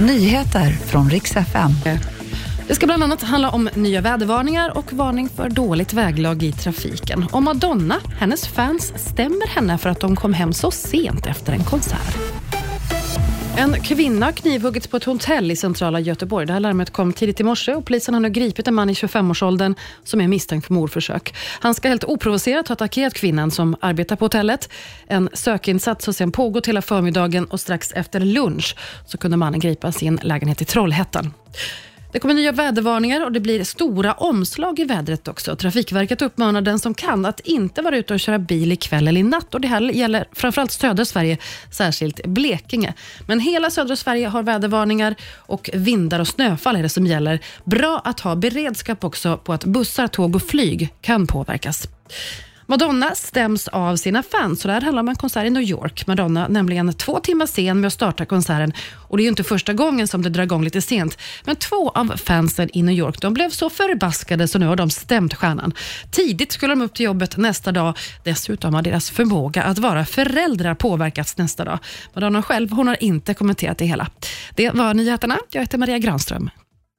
Nyheter från riks FM. Det ska bland annat handla om nya vädervarningar och varning för dåligt väglag i trafiken. Och Madonna, hennes fans stämmer henne för att de kom hem så sent efter en konsert. En kvinna har knivhuggits på ett hotell i centrala Göteborg. Det här larmet kom tidigt i morse och polisen har nu gripit en man i 25-årsåldern som är misstänkt för mordförsök. Han ska helt oprovocerat ha attackerat kvinnan som arbetar på hotellet. En sökinsats har sedan pågått hela förmiddagen och strax efter lunch så kunde mannen gripas i en lägenhet i Trollhättan. Det kommer nya vädervarningar och det blir stora omslag i vädret också. Trafikverket uppmanar den som kan att inte vara ute och köra bil ikväll eller i natt. Och det här gäller framförallt södra Sverige, särskilt Blekinge. Men hela södra Sverige har vädervarningar och vindar och snöfall är det som gäller. Bra att ha beredskap också på att bussar, tåg och flyg kan påverkas. Madonna stäms av sina fans. Så det här handlar om en konsert i New York. Madonna nämligen två timmar sen med att starta konserten. Och Det är ju inte första gången som det drar igång lite sent. Men två av fansen i New York de blev så förbaskade så nu har de stämt stjärnan. Tidigt skulle de upp till jobbet nästa dag. Dessutom har deras förmåga att vara föräldrar påverkats nästa dag. Madonna själv hon har inte kommenterat det hela. Det var nyheterna. Jag heter Maria Granström.